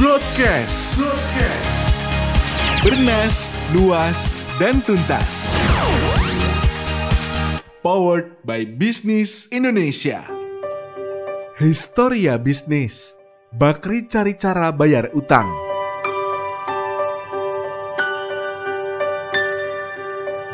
Broadcast. Broadcast. Bernas, luas, dan tuntas. Powered by Business Indonesia. Historia bisnis. Bakri cari cara bayar utang.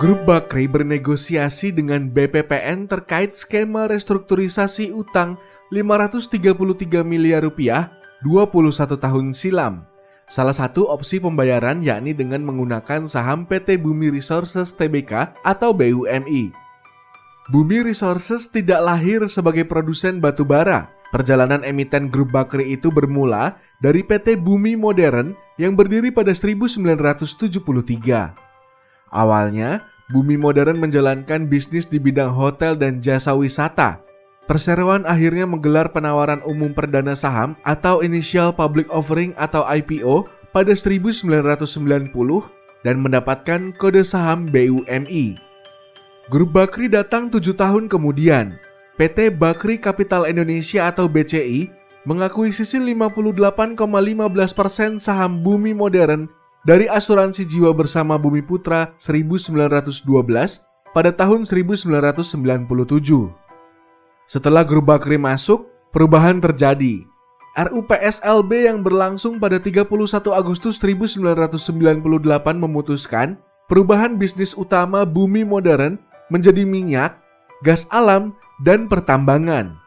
Grup Bakri bernegosiasi dengan BPPN terkait skema restrukturisasi utang 533 miliar rupiah 21 tahun silam. Salah satu opsi pembayaran yakni dengan menggunakan saham PT Bumi Resources Tbk atau BUMI. Bumi Resources tidak lahir sebagai produsen batu bara. Perjalanan emiten grup Bakri itu bermula dari PT Bumi Modern yang berdiri pada 1973. Awalnya, Bumi Modern menjalankan bisnis di bidang hotel dan jasa wisata. Perseroan akhirnya menggelar penawaran umum perdana saham atau Initial Public Offering atau IPO pada 1990 dan mendapatkan kode saham BUMI. Grup Bakri datang tujuh tahun kemudian. PT Bakri Capital Indonesia atau BCI mengakuisisi 58,15% saham Bumi Modern dari asuransi jiwa bersama Bumi Putra 1912 pada tahun 1997. Setelah grup Bakri masuk, perubahan terjadi. RUPSLB yang berlangsung pada 31 Agustus 1998 memutuskan perubahan bisnis utama Bumi Modern menjadi minyak, gas alam, dan pertambangan.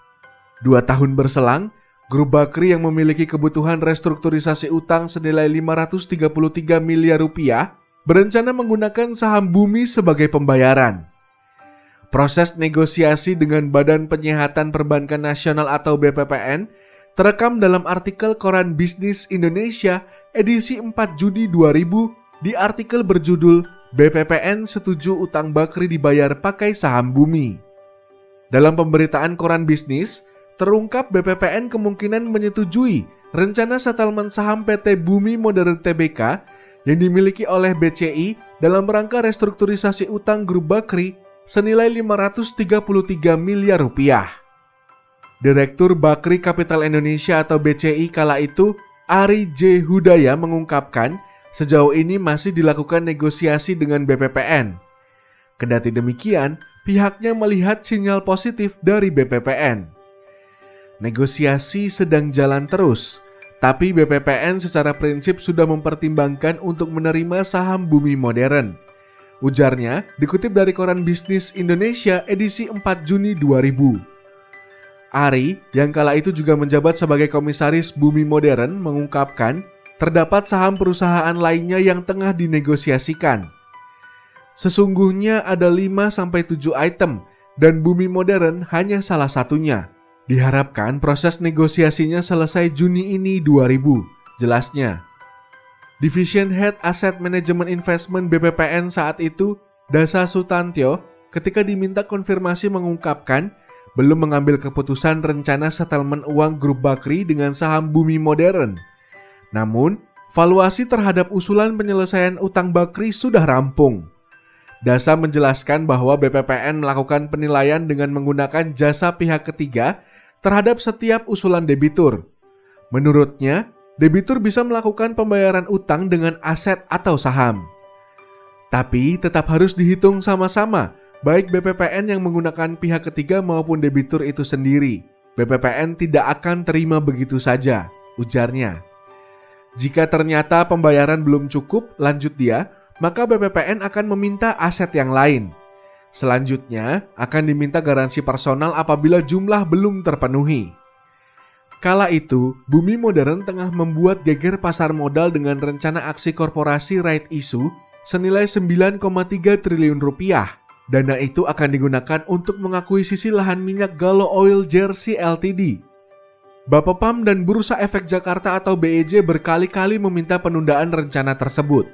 Dua tahun berselang, Grup Bakri yang memiliki kebutuhan restrukturisasi utang senilai 533 miliar rupiah berencana menggunakan saham bumi sebagai pembayaran. Proses negosiasi dengan Badan Penyihatan Perbankan Nasional atau BPPN terekam dalam artikel Koran Bisnis Indonesia edisi 4 Juni 2000 di artikel berjudul BPPN setuju utang Bakri dibayar pakai saham bumi. Dalam pemberitaan Koran Bisnis, terungkap BPPN kemungkinan menyetujui rencana settlement saham PT Bumi Modern Tbk yang dimiliki oleh BCI dalam rangka restrukturisasi utang grup Bakri senilai 533 miliar rupiah. Direktur Bakri Capital Indonesia atau BCI kala itu, Ari J. Hudaya mengungkapkan sejauh ini masih dilakukan negosiasi dengan BPPN. Kendati demikian, pihaknya melihat sinyal positif dari BPPN. Negosiasi sedang jalan terus, tapi BPPN secara prinsip sudah mempertimbangkan untuk menerima saham bumi modern. Ujarnya dikutip dari koran Bisnis Indonesia edisi 4 Juni 2000. Ari, yang kala itu juga menjabat sebagai komisaris Bumi Modern, mengungkapkan terdapat saham perusahaan lainnya yang tengah dinegosiasikan. Sesungguhnya ada 5-7 item dan Bumi Modern hanya salah satunya. Diharapkan proses negosiasinya selesai Juni ini 2000, jelasnya. Division Head Asset Management Investment BPPN saat itu, Dasa Sutantyo, ketika diminta konfirmasi mengungkapkan belum mengambil keputusan rencana settlement uang grup Bakri dengan saham bumi modern. Namun, valuasi terhadap usulan penyelesaian utang Bakri sudah rampung. Dasa menjelaskan bahwa BPPN melakukan penilaian dengan menggunakan jasa pihak ketiga terhadap setiap usulan debitur. Menurutnya, debitur bisa melakukan pembayaran utang dengan aset atau saham. Tapi tetap harus dihitung sama-sama, baik BPPN yang menggunakan pihak ketiga maupun debitur itu sendiri. BPPN tidak akan terima begitu saja, ujarnya. Jika ternyata pembayaran belum cukup, lanjut dia, maka BPPN akan meminta aset yang lain. Selanjutnya, akan diminta garansi personal apabila jumlah belum terpenuhi. Kala itu, Bumi Modern tengah membuat geger pasar modal dengan rencana aksi korporasi right issue senilai 9,3 triliun rupiah. Dana itu akan digunakan untuk mengakuisisi lahan minyak Galo Oil Jersey Ltd. Bapepam dan Bursa Efek Jakarta atau BEJ berkali-kali meminta penundaan rencana tersebut.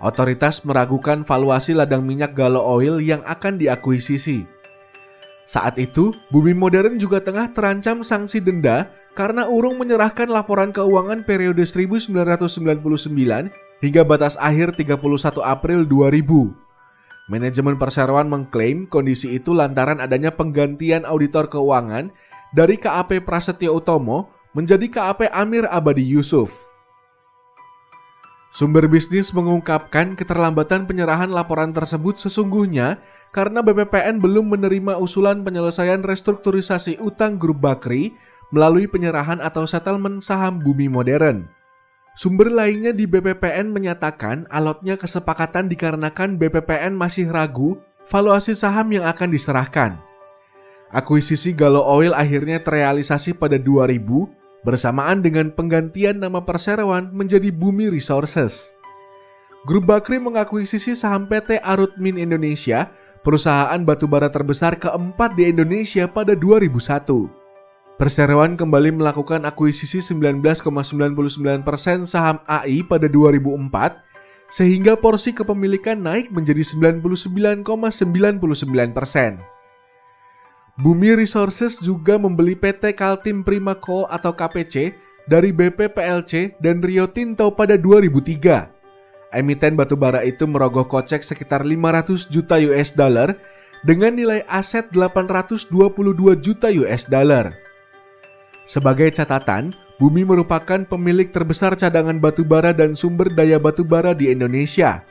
Otoritas meragukan valuasi ladang minyak Galo Oil yang akan diakuisisi. Saat itu, Bumi Modern juga tengah terancam sanksi denda karena urung menyerahkan laporan keuangan periode 1999 hingga batas akhir 31 April 2000. Manajemen perseroan mengklaim kondisi itu lantaran adanya penggantian auditor keuangan dari KAP Prasetyo Utomo menjadi KAP Amir Abadi Yusuf. Sumber bisnis mengungkapkan keterlambatan penyerahan laporan tersebut sesungguhnya karena BPPN belum menerima usulan penyelesaian restrukturisasi utang grup Bakri melalui penyerahan atau settlement saham bumi modern. Sumber lainnya di BPPN menyatakan alotnya kesepakatan dikarenakan BPPN masih ragu valuasi saham yang akan diserahkan. Akuisisi Galo Oil akhirnya terrealisasi pada 2000 bersamaan dengan penggantian nama perseroan menjadi Bumi Resources. Grup Bakri mengakuisisi saham PT Arutmin Indonesia, perusahaan batubara terbesar keempat di Indonesia pada 2001. Perseroan kembali melakukan akuisisi 19,99% saham AI pada 2004 sehingga porsi kepemilikan naik menjadi 99,99%. Bumi Resources juga membeli PT Kaltim Prima Coal atau KPC dari BP PLC dan Rio Tinto pada 2003. Emiten batubara itu merogoh kocek sekitar 500 juta US dollar dengan nilai aset 822 juta US dollar. Sebagai catatan, Bumi merupakan pemilik terbesar cadangan batubara dan sumber daya batubara di Indonesia.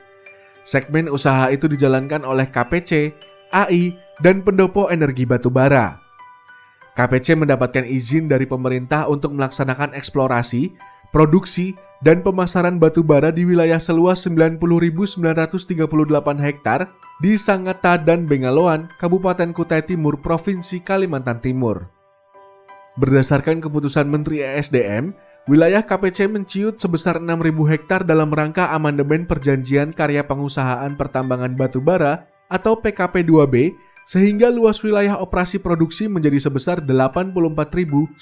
Segmen usaha itu dijalankan oleh KPC, AI, dan pendopo energi batubara. KPC mendapatkan izin dari pemerintah untuk melaksanakan eksplorasi, produksi, dan pemasaran batubara di wilayah seluas 90.938 hektar di Sangata dan Bengaloan, Kabupaten Kutai Timur, Provinsi Kalimantan Timur. Berdasarkan keputusan Menteri ESDM, wilayah KPC menciut sebesar 6.000 hektar dalam rangka amandemen Perjanjian Karya Pengusahaan Pertambangan Batubara atau PKP 2B sehingga luas wilayah operasi produksi menjadi sebesar 84.938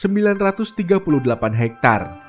hektar.